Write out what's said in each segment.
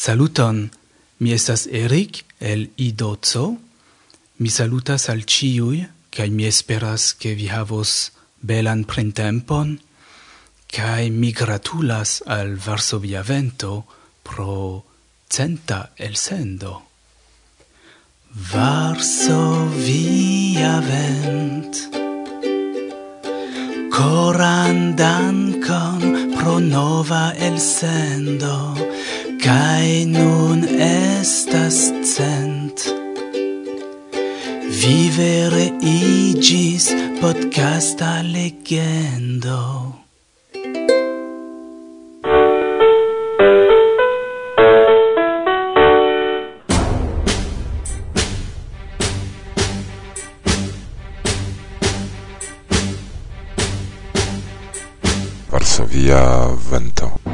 Saluton, mi estas Erik el Idozo. Mi salutas al ciui, kai mi esperas ke vi havos belan printempon, kai mi gratulas al Varsovia Vento pro centa el sendo. Varsovia Vent Coran dankon pro nova el sendo Kai nun estas cent. Vivere igis podcasta legendo. Varsovia vento.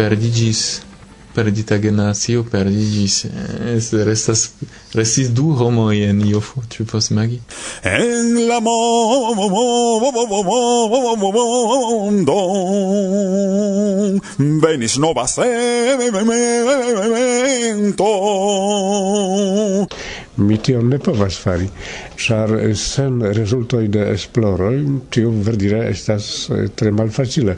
perdigis perdita generacio perdigis es restas restis du homo en Iofo tu pos magi en la mondo venis nova semento Mi tion ne povas fari, ĉar eh, sen rezultoj de esploroj tio verdire estas eh, tre malfacile.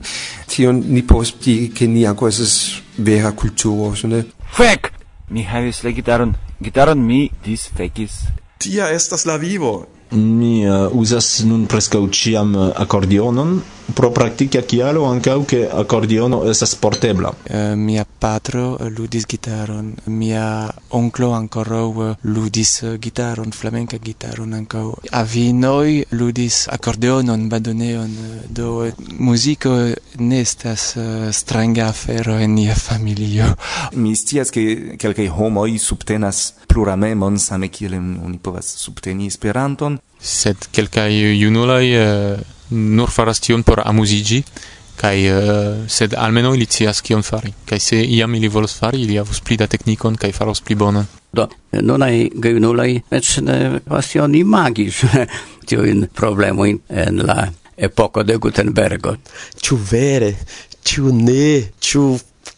tion ni povas diri, ke ni ankaŭ estas vera kulturo, ĉu ne? Fek! Mi havis la gitaron. Gitaron mi disfekis. Tia estas la vivo. Mi uh, uzas nun preskaŭ ĉiam akordionon, pro praktika kialo ankaŭ ke akordiono estas portebla. Uh, mia patro eh, ludis gitaron, mia onklo ankoraŭ eh, ludis gitaron, flamenka gitaron ankaŭ. Avinoj ludis akordeonon, badoneon, do muziko ne estas uh, stranga afero en nia familio. Mi scias ke kelkaj homoj subtenas pluramemon same kiel oni povas subteni Esperanton, sed kelkaj junuloj uh nur faras tion por amuzigi kaj uh, eh, sed almeno ili scias kion fari. Kaj se iam ili volos fari ili havos pli da teknikon kaj faros pli bonan. Do nunaj gejunuloj eĉ ne eh, pasion imagis tiujn problemojn en la epoko de Gutenbergo. Ĉu vere? Ĉu ne? Ĉu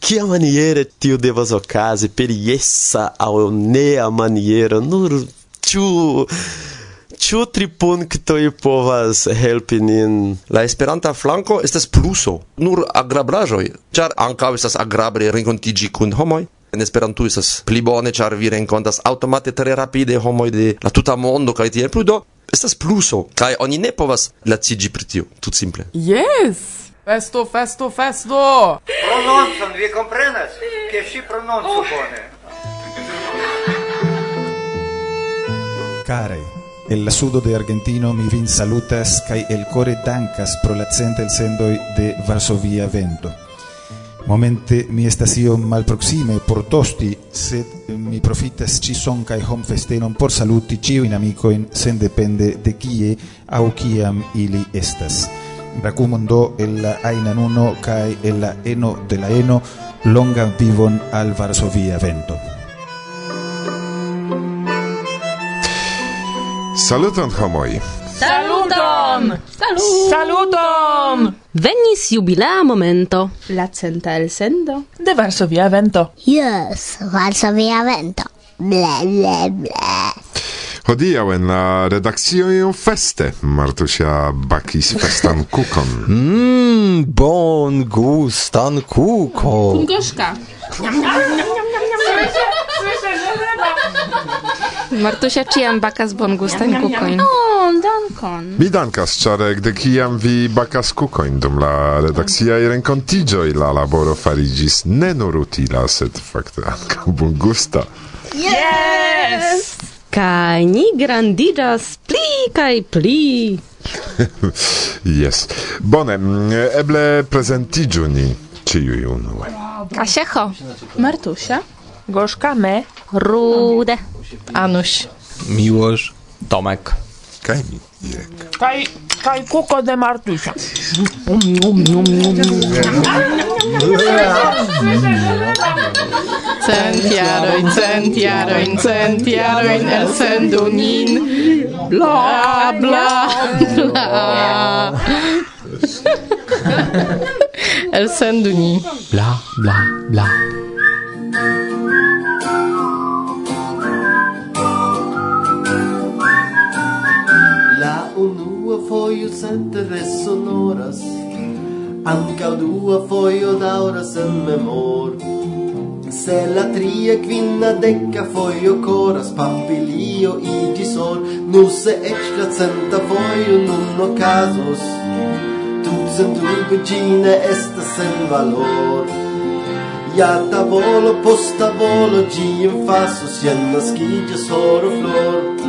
Kia maniere tio devas okazi, periesa au nea maniera nur ciu Ĉu tri punktoj povas helpi nin? La Esperanta flanko estas pluso, nur agrablaĵoj, ĉar ankaŭ estas agrable renkontiĝi kun homoj. En Esperanto estas pli bone, ĉar vi renkontas aŭtomate tre rapide homoj de la tuta mondo kaj tiel plu do estas pluso kaj oni ne povas laciĝi pri tio, tut simple. Yes! Festo, festo, festo! Prononcon, vi comprenas? Che si prononcu bone. Carei. El la sudo de Argentino mi vin salutas kai el core dankas pro la centa el sendoi de Varsovia vento. Momente mi estas io mal proxime por tosti, sed mi profitas ci son kai home festenon por saluti in sen depende de kie au kiam ili estas. Racumondo el la aina nuno kai el la eno de la eno longan vivon al Varsovia vento. Saluton homoi. Saluton! Saluton! Saluton! Venis jubilea momento. La centa el sendo. De Varsovia vento. Yes, Varsovia vento. Ble, ble, ble. Hodiaŭ en la redakcio feste Martusia bakis festan kukon. Mmm, bon gustan kuko. Kungoszka. Martusia ciam bakas bongustajn kukoin. Oh, dankon. Mi dankas, ĉar ekde kiam vi bakas kukojn dum la redakciaj renkontiĝoj la laboro fariĝis ne nur utila, sed fakte ankaŭ bongusta. Yes! Kai ni grandiĝas pli kai pli. yes. Bone, eble prezentiĝu ni ĉiuj unue. Kasiecho. Martusia. Gorzka me. Rude. Anuś, Miłosz, Tomek. Kaj mi, Irek. Kaj, kaj kuko de Martusia. Centiaroin, centiaroin, centiaroin, el sendunin. Bla, bla, bla. el senduni. Bla, bla, bla. unua foio sente resonoras, anca dua foio dauras en memor. Se la tria quinna deca foio coras papilio igisor, Nu se extra centa foio nun ocasos, tusen dulgugine estas sen valor. Ja tavolo post tavolo gien fasos jen nascidias soro flor,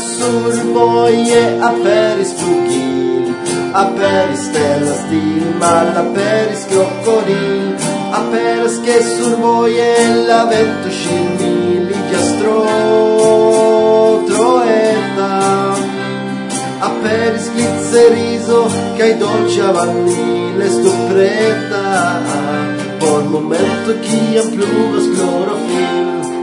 surboje, a Peris krokil, a Peris ställa stil, malla Peris krokodil, a Peris che surboje, la vento scimmi, ligiastro, troeta, a Peris glizzeriso, che ai dolce avanni, le stopreta, por momento chi amplugas clorofil,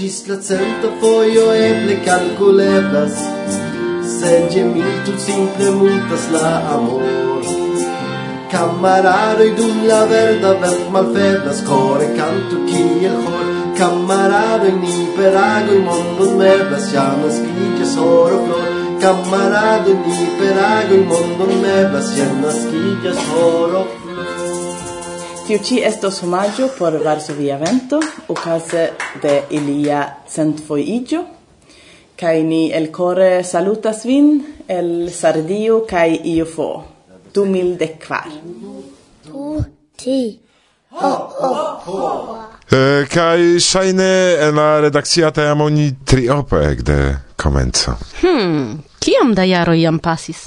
Gis la centa foio eble calculeblas Sed gemi tu simple multas la amor. Camararoi dum la verda vent malfeblas Core canto kiel hor Camararoi ni per ago in mondo meblas Jam nascigas oro flor Camarado ni per ago in mondo meblas Jam nascigas oro flor. Tiu ci estos omaggio por Varsovia Vento, ocase de ilia centfoigio, cae ni el core salutas vin el Sardio cae Iufo, du mil de quar. Ho, ho, ho. E, kai shaine en la redakcia temo ni triope ekde komenco. Hmm, kiam da jaro jam pasis?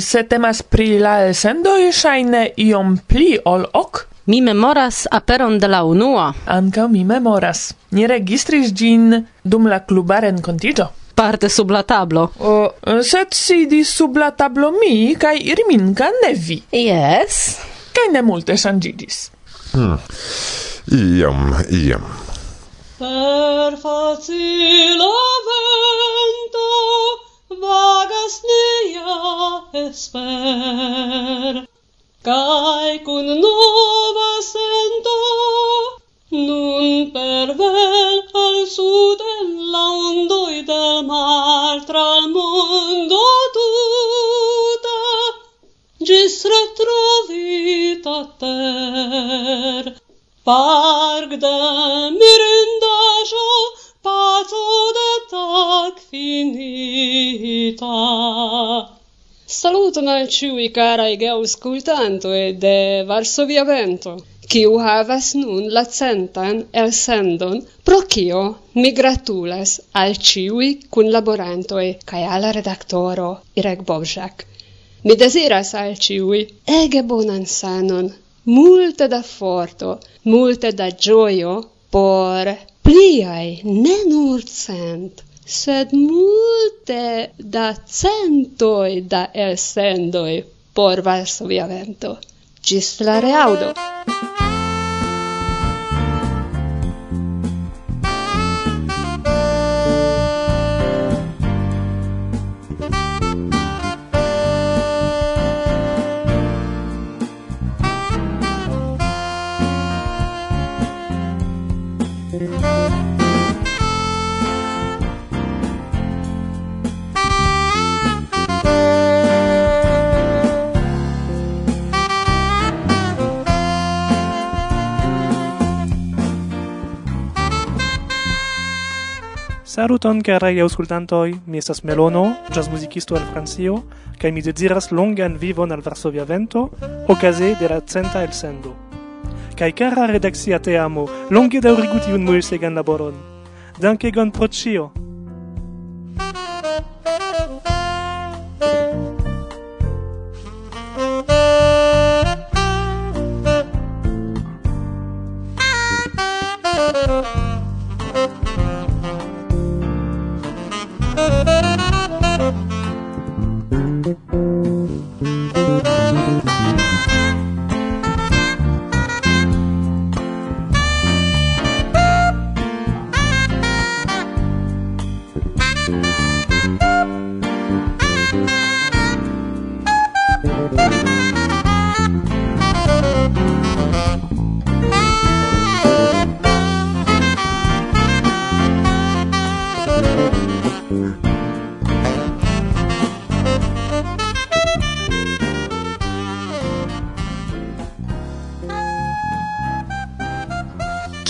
Se temas pri la sendoj ŝajne iom pli ol ok Mi memoras aperon de la unua. Anca mi memoras. Ni registris gin dum la cluba rencontigio. Parte sub la tablo. O, uh, sed sidi sub la tablo mi, kai irminka ne vi. Yes. Kai ne multe sangigis. Hmm. Iam, iam. Per facila vento vagas nia esper cae cun nova sento nun pervel al sud en la ondoi del mar tra il mondo tuta gis retrovita ter. Parc de mirindajo paco de tac finita. Saluton al ciui carai geauscultantoi de Varsovia Vento, kiu havas nun la centan elsendon, pro kio mi gratulas al ciui cunlaborantoi kaj al redaktoro Irek Bobžak. Mi desiras al ciui ege bonan sanon, multe da forto, multe da gioio por pliai ne nur cent, sed multe da centoi da elsendoi por Varsovia Vento. Gis la reaudo! Saluton, carai auscultantoi, mi estas Melono, jazz musicisto el Francio, cae mi deziras longan vivon al Varsovia Vento, ocase de la centa el sendo. Cae cara redexia te amo, longe daurigu tiun mulsegan laboron. Dankegon pro cio!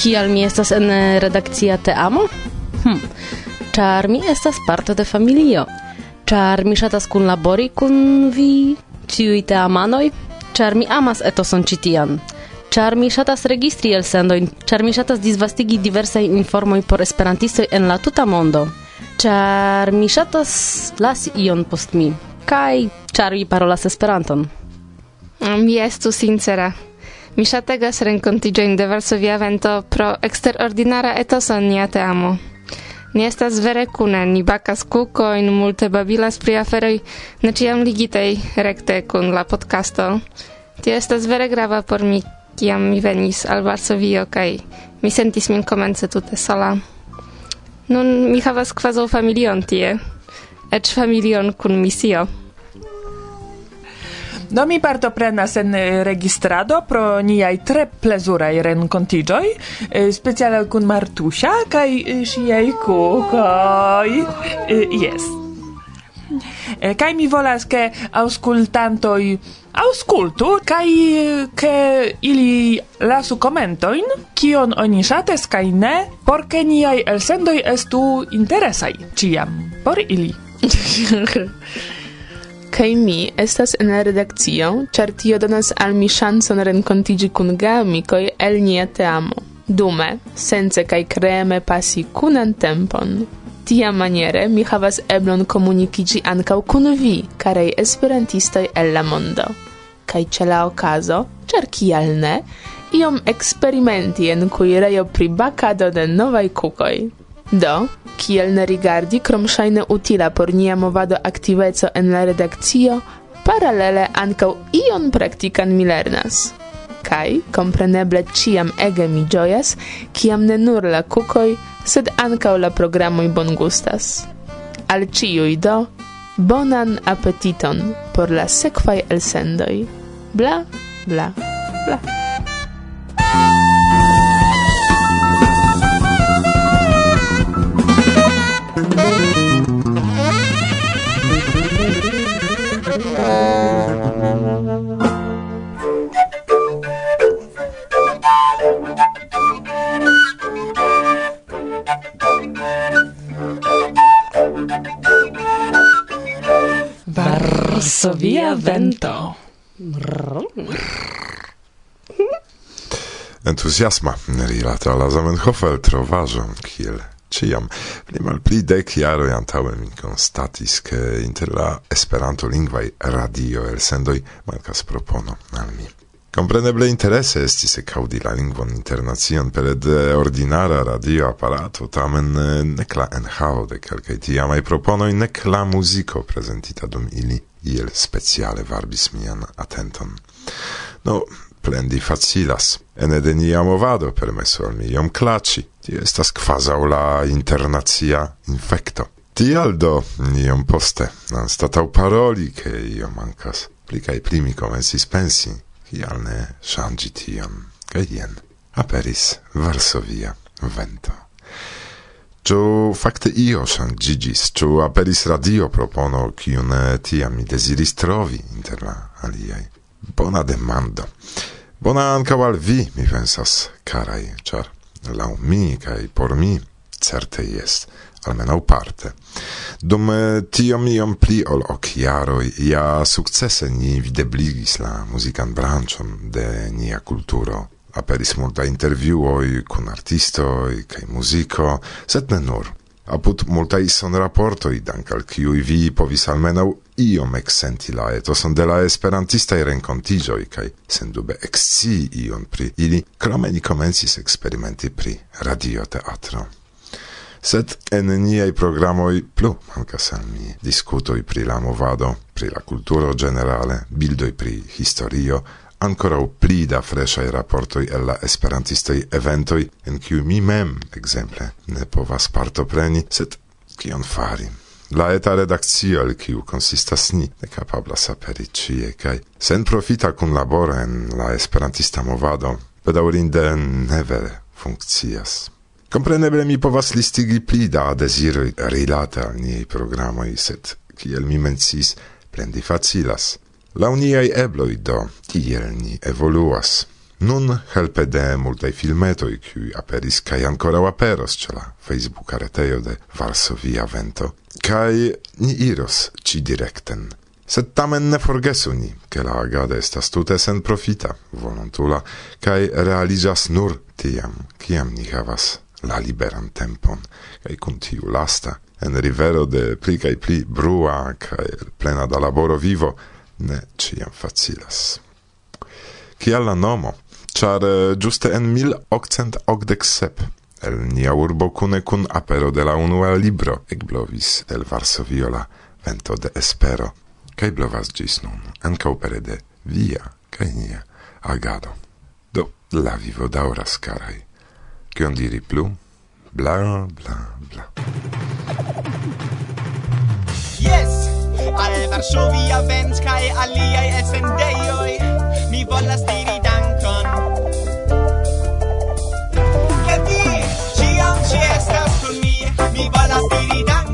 kial mi estas en eh, redakcia teamo? Hm, ĉar mi estas parto de familio. Ĉar mi ŝatas kunlabori kun vi, ĉiuj teamanoj, ĉar mi amas etoson ĉi tian. Ĉar mi ŝatas registri elsendojn, ĉar mi ŝatas disvastigi diversajn informojn por esperantistoj en la tuta mondo. Ĉar mi ŝatas lasi ion post mi. Kaj ĉar mi parolas Esperanton. Mi estu sincera. Mi ŝategas renkontiĝojn de Varsovia vento pro eksterordinara etoso nia teamo. Ni estas vere kune, ni bakas kukojn, multe babilas pri aferoj ne ĉiam ligitaj rekte kun la podcasto. Tio estas vere grava por mi, kiam mi venis al Varsovio kaj mi sentis min komence tute sola. Nun mi havas kvazaŭ familion tie, eĉ familion kun misio. Do mi partoprenas en eh, registrado pro niaj tre plezuraj renkontiĝoj, eh, speciale kun Martusia kaj eh, ŝiaj kukoj. Jes. Kaj mi volas, ke aŭskultantoj aŭskultu kaj ke ili lasu komentojn, kion oni ŝatas kaj ne por ke niaj elsendoj estu interesaj ĉiam por ili Kaj mi estas en la redakcio, ĉar tio donas al mi ŝancon renkontiĝi kun geamikoj el nia teamo. Dume, sence kaj kreme pasi kunan tempon. Tia maniere mi havas eblon komunikiĝi ankaŭ kun vi, karaj esperantistoj el la mondo. Kaj ĉe la okazo, ĉar kial ne, iom eksperimenti en kuirejo pri bakado de novaj kukoj. Do, kiel ne rigardi krom ŝajne utila por nia movado aktiveco en la redakcio, paralele ankaŭ ion praktikan mi lernas. Kaj, kompreneble ciam ege mi gioias, kiam ne nur la kukoj, sed ankaŭ la programoj bongustas. Al ĉiuj do, bonan apetiton por la sekvaj elsendoj. Bla, bla, bla. Varsovia vento. Entuziasma rilata la Zamenhof el kiel ciam. Pli mal pli dec jaroj antaue mi constatis che inter la esperanto lingvai radio elsendoj mancas propono al mi. Compreneble interesse estis caudi la lingvon internazion per de eh, ordinara radio apparato, tamen eh, nec la enhavo de calcai tiamai proponoi, nec la musico presentita dum ili iel speciale varbis mian attenton. No, plendi facilas. Ene de nia movado permesu al mi iom claci. Ti estas quasau la internazia infecto. Tial do iom poste, anstatau paroli, che io mancas. Plicai primi pli mi comensis pensi, kial ne shangi tion. Kaj ien, aperis Varsovia vento. Ciò fakte io shangigis, ciò aperis radio propono, kiun tiam mi desiris trovi inter la aliaj? Bona demando. Bona ankaŭ al vi, mi pensas, carai, char lau mi cae por mi certe jest, almenaŭ parte. Dum eh, tiom iom pli ol ok ia ja sukcese ni videbligis la musican branchon de nia kulturo. Aperis multa intervjuoj cun artistoi, cae muziko, set ne nur apud son raportoi, dank' al kiui vi povis almenau iom eksenti la etoson de la esperantistai rencontigioi, kai sendube exci ion pri ili, krome ni komencis experimenti pri radioteatro. Sed en niei programoi plu mancas al mi discutoi pri la movado, pri la culturo generale, bildoi pri historio, ancorau pli da freshai raportoi e la esperantistei eventoi, en kiu mi mem, exemple, ne povas partopreni, sed kion fari. La eta redakcio el kiu consistas ni ne capablas aperi cie, kai sen profita kun labora en la esperantista movado, bedaurinde ne vere funkcias. Compreneble mi povas listigi pli da desiroi rilate al niei programoi, sed, kiel mi mencis, plendi facilas. La uniai ebloi do tiel ni evoluas. Nun helpe de multai filmetoi qui aperis kai ancora aperos ce la Facebook areteo de Varsovia Vento, Kai ni iros ci directen. Sed tamen ne forgesu ni, che la agado estas tute sen profita, volontula, kai realizas nur tiam, kiam ni havas la liberan tempon, kai kun tiu lasta, en rivero de pli kaj pli brua kai plena da laboro vivo, ne ciam facilas. Cial la nomo? Char giuste eh, en 1887 el nia urbo cune cun apero de la unua libro ekblovis el Varsovio la vento de espero kaj blovas gis nun ankaŭ pere de via kaj nia agado. Do la vivo dauras, carai. Cion diri plu? Bla, bla, bla. Varsovia Vents kai aliai esendejoj mi volas diri dankon. Ke vi ĉiam ĉi estas kun mi mi volas diri dankon.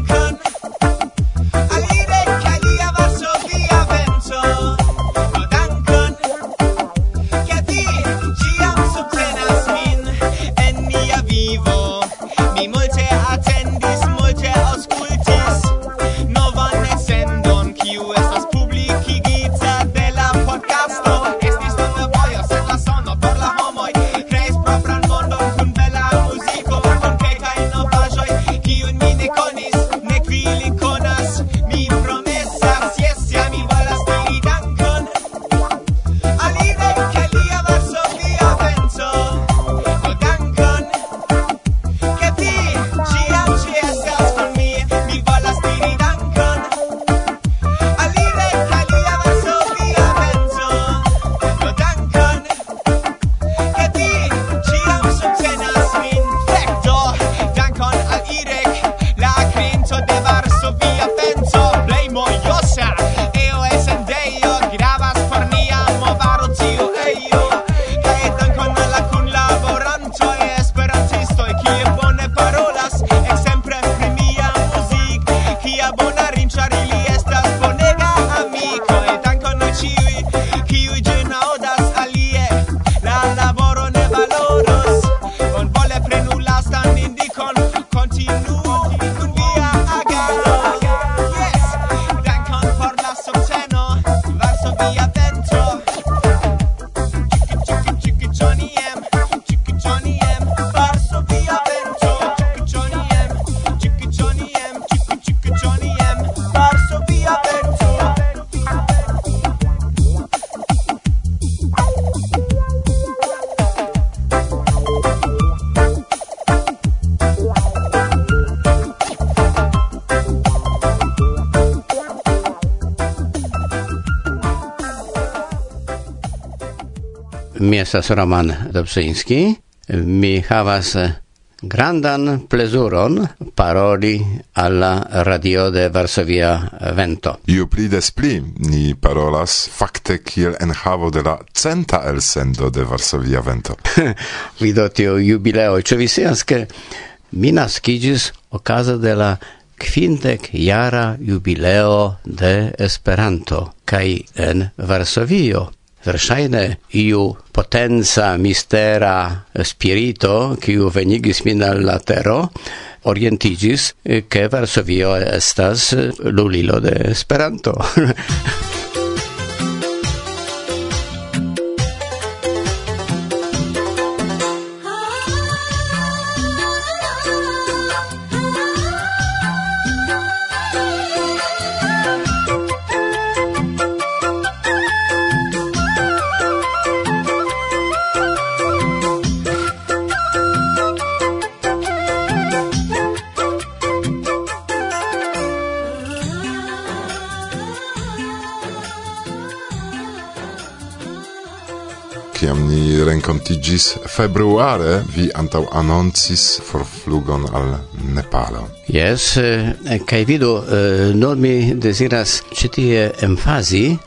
mi estas Roman Dobrzyński. mi havas grandan plezuron paroli alla radio de Varsovia Vento. Iu pli des pli ni parolas fakte kiel en havo de la centa elsendo de Varsovia Vento. Vido tio jubileo, ĉu vi scias ke mi naskiĝis okaze de la kvindek jara jubileo de Esperanto kaj en Varsovio. Verŝajne iu potenza mistera spirito kiu venigis min al la tero orientigis eh, ke Varsovio estas lulilo de Esperanto. gis februare vi antau annoncis forflugon al Nepalo. Yes, eh, kai vidu, eh, nur mi desiras citie emfasi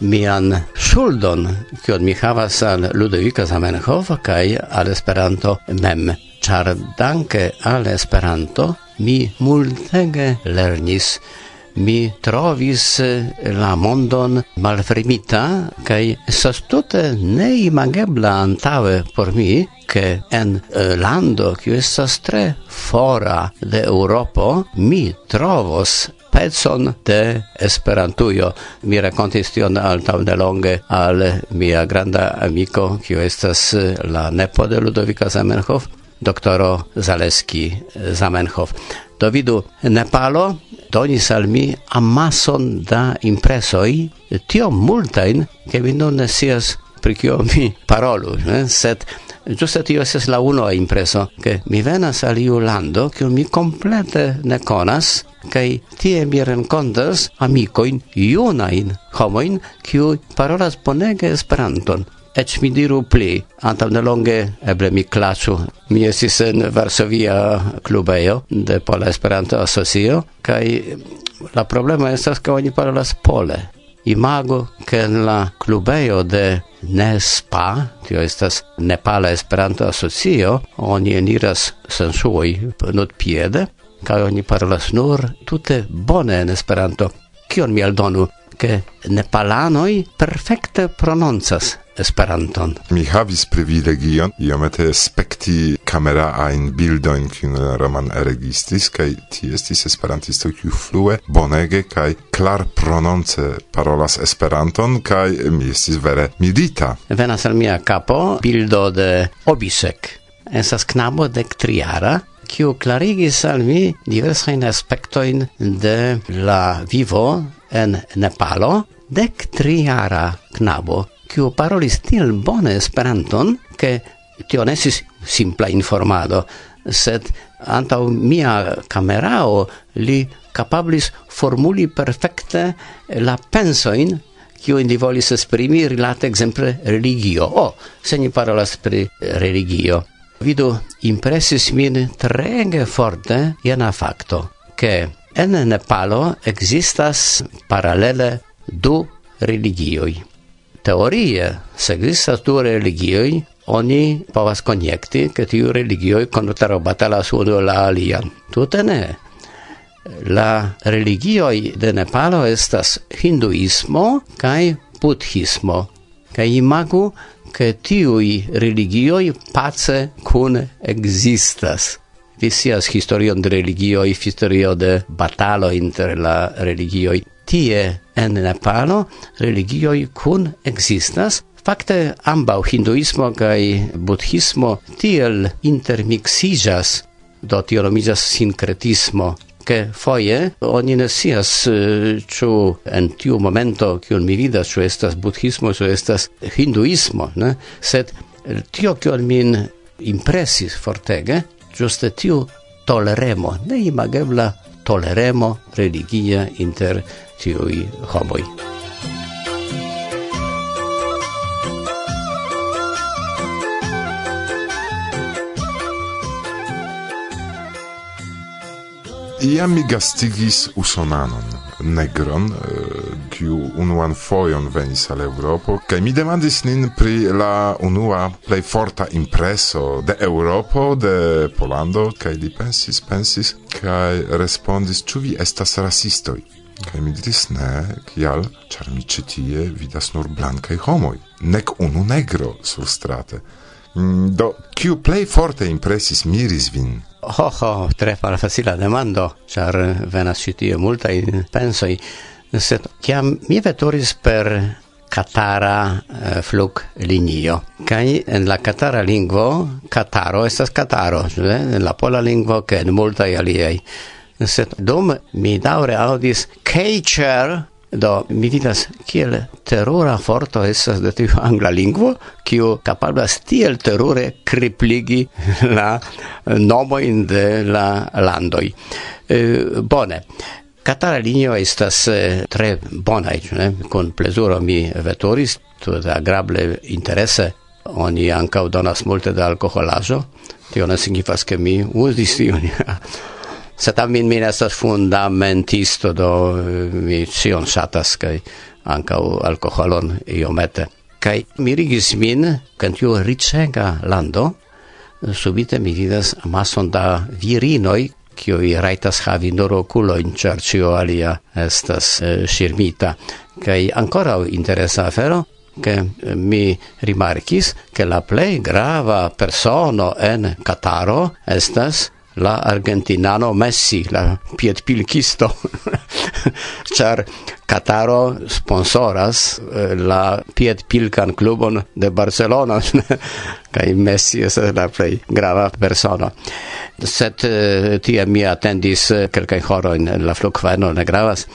mian shuldon, kion mi havas al Ludovico Zamenhof kai al Esperanto mem. Char danke al Esperanto mi multege lernis mi trovis eh, la mondon malfermita kaj estas tute neimagebla antaŭe por mi che en eh, lando kiu estas tre fora de Europo mi trovos pezon de Esperantujo. Mi rakontis tion de nelonge al mia granda amiko, kiu estas eh, la nepo de Ludovika Zamenhof, doktoro Zaleski eh, Zamenhof. Do vidu, Nepalo donis al mi amason da impresoi, tio multain, ke mi non ne pri kio mi parolu, ne? sed giusto tio esas la uno impreso, che mi venas al iu lando, che mi complete ne conas, kai tie mi rencontas amicoin, iunain homoin, kiu parolas bonege esperanton ec mi diru pli, de longe eble mi clasu, Mi esis en Varsovia clubeo de Pola Esperanto Asocio, kai la problema estas, ke oni parolas pole. Imago, ke en la klubejo de NESPA, tio estas Nepala Esperanto Asocio, oni eniras sensuoi not piede, kai oni parolas nur tute bone en Esperanto. Kion mi aldonu, ke nepalanoj perfekte prononcas Esperanton. Mi havis privilegion iomete spekti kamera ein bildojn kiun Roman registris kaj ti estis esperantisto kiu flue bonege kaj klar prononce parolas Esperanton kaj mi estis vere midita. Venas al mia kapo bildo de Obisek. Esas knabo de triara, kiu klarigis al mi diversajn aspektojn de la vivo en Nepalo, dek triara knabo kiu parolis tiel bone Esperanton, ke tio ne estis simpla informado, sed antau mia camerao li capablis formuli perfecte la pensoin kiu indi volis esprimi rilate exemple religio. O, oh, se ni parolas pri religio. Vidu, impresis min trege forte jena facto, che en Nepalo existas paralele du religioi teorie, se existas du religioi, oni povas conjecti che tiu religioi konutero batalas unu la alian. Tute ne. La religioi de Nepalo estas hinduismo kai buddhismo kai imagu, che tiui religioi pace kun existas. Vi sias historion de religioi, historio de batalo inter la religioi tie en Nepalo religioi kun existas Fakte ambau hinduismo kaj budhismo tiel intermixijas do tio nomiĝas sinkretismo, ke foje oni ne scias eh, ĉu en tiu momento kiun mi vidas ĉu estas budhismo ĉu estas hinduismo, ne? Sed tio kion min impresis fortege, ĝuste tiu toleremo, neimagebla toleremo religia inter tiui homoi. Iam mi gastigis usonanon, negron, eh, kiu unuan foion venis al Europo, kaj mi demandis nin pri la unua plej forta impreso de Europo, de Polando, kaj li pensis, pensis, kaj respondis, ĉu vi estas rasistoj? Kaj mi diris ne, kial, ĉar mi ĉi tie vidas nur blankaj homoj, nek unu negro surstrate. Mm, do, kiu plej forte impresis miris vin? Ho, ho, tre malfacila demando, ĉar venas ĉi tie multaj pensoj, sed kiam mi veturis per Katara eh, flug linio. Kai en la Katara lingvo Kataro estas Kataro, ne? en la pola lingvo ke en multaj aliaj sed dum mi daure audis Keicher, do mi vidas kiel terrora forto estas de tiu angla lingvo, kiu kapablas tiel terure kripligi la nomojn de la landoj. E, bone. Katara linio estas tre bona, ne? Kun plezuro mi veturis, tute agrable interese oni ankaŭ donas multe da alkoholaĵo. Tio ne signifas ke mi uzis tion. sed tamen min estas fundamentisto do eh, mi cion ŝatas kaj ankaŭ alkoholon iomete. Kaj mirigis min ke tiu riĉega lando subite mi vidas amason da virinoj kiuj rajtas havi nur okulojn ĉar ĉio alia estas eh, ŝirmita. Kaj ankoraŭ interesa afero che eh, mi rimarkis che la plei grava persono en Cataro estas la argentinano Messi, la piedpilkisto, char Kataro sponsoras eh, la piedpilkan klubon de Barcelona, kai Messi es la plej grava Set Sed eh, tie mi atendis eh, horo horojn la flughaveno ne gravas.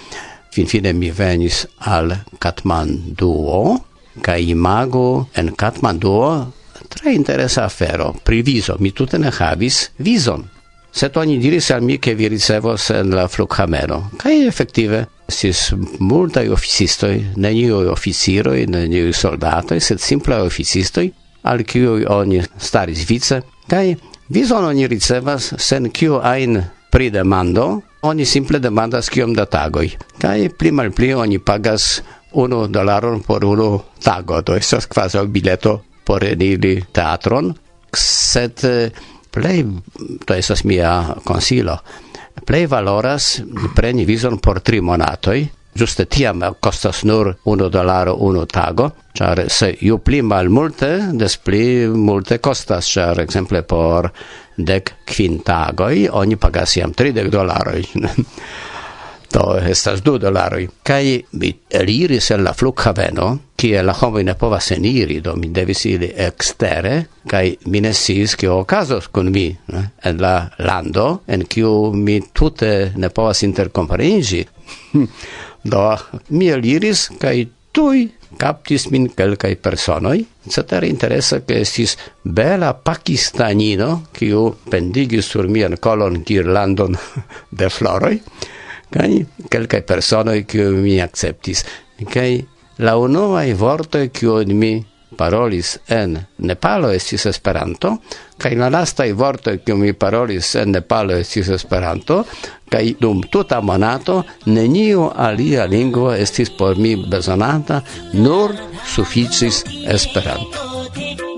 Finfine mi venis al Katmanduo kai imago en Katmanduo tre interesa afero pri vizo. Mi tute ne havis vizon sed oni diris al mi che vi ricevos en la flughamero. Kaj efektive estis multaj oficistoj, neniuj oficiroj, neniuj soldatoi, sed simple officistoi, al kiuj oni staris vice, kaj vison oni ricevas sen kiu ajn pridemando, oni simple demandas kiom da tagoi. Kaj pli malpli oni pagas unu dolaron por unu tago, to estas quasi bileto por eniri teatron, sed plei to esas mia consilo plei valoras preni vizon por tri monatoj, giuste tiam costas nur unu dollaro uno tago, char se ju pli mal multe, des pli multe costas, char exemple por dec quintagoi, oni pagas iam 30 dollaro do estas du dolaroj kaj mi eliris el la flughaveno kie la homoj ne povas eniri do mi devis iri ekstere kaj mi ne sciis kio okazos kun mi ne? en la lando en kiu mi tute ne povas interkompariĝi do mi eliris kaj tuj captis min quelcae personoi, cetere interesa che estis bela pakistanino, kiu pendigis sur mian colon girlandon de floroi, kai kelkai personoi kiu mi akceptis kai la unuaj vortoj kiu mi parolis en Nepalo estis Esperanto, kaj la lastaj vortoj, kiu mi parolis en Nepalo estis Esperanto, kaj dum tuta monato neniu alia lingvo estis por mi bezonata, nur suficis Esperanto.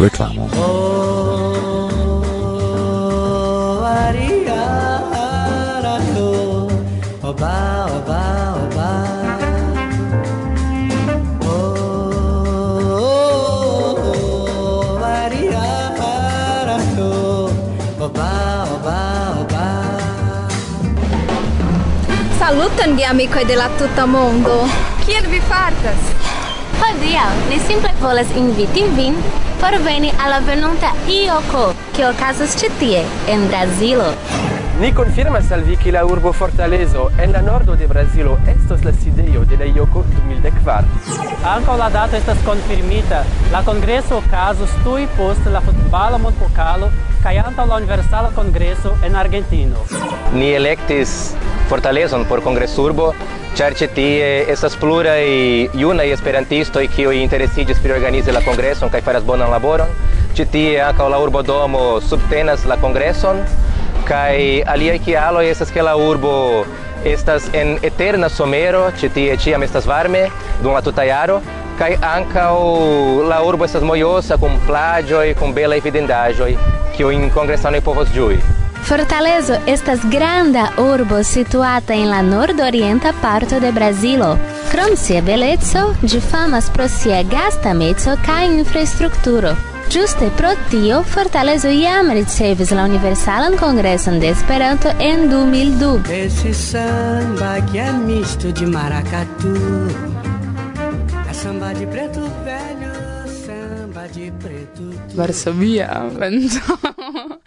Reclamo. Oh, aria, araco, oba, oba, oba. Oh, oh, oba, oba, oba. Saluton, amicoi de la tuta mondo. Kiel vi fartas? Hodiaŭ ni simple volas inviti vin Parveni alla venonta Ioco, che ocasas citie, en Brasilo. Ni confirmas al vi che la urbo Fortalezo en la nordo de Brasilo estos la sidejo de la Ioco 2004. Ankaŭ la dato estas konfirmita. La kongreso okazos tuj post la futbala mondpokalo kaj antaŭ la universala kongreso en Argentino. Ni elektis Fortalezon por Kongresurbo, ĉar ĉi tie estas pluraj junaj esperantistoj kiuj interesiĝis pri organizi la kongreson kaj faras bonan laboron. Ĉi tie ankaŭ la urbodomo subtenas la kongreson kaj aliaj kialoj estas ke la urbo estas en eterna somero, ĉi tie ĉiam estas varme dum la tuta jaro kaj ankaŭ la urbo estas mojosa kun plaĝoj, kun belaj vidindaĵoj kiujn kongresanoj povos ĝui. Fortalezo estas granda urbo situata en la nordorienta parto de Brazilo. Krom sia beleco, ĝi famas pro sia gastameco kaj infrastrukturo. Ĝuste pro tio, Fortalezo jam ricevis la Universalan Kongreson de Esperanto en 2002. Esse samba que é misto de maracatu É samba de preto velho, samba de preto. Varsovia, vento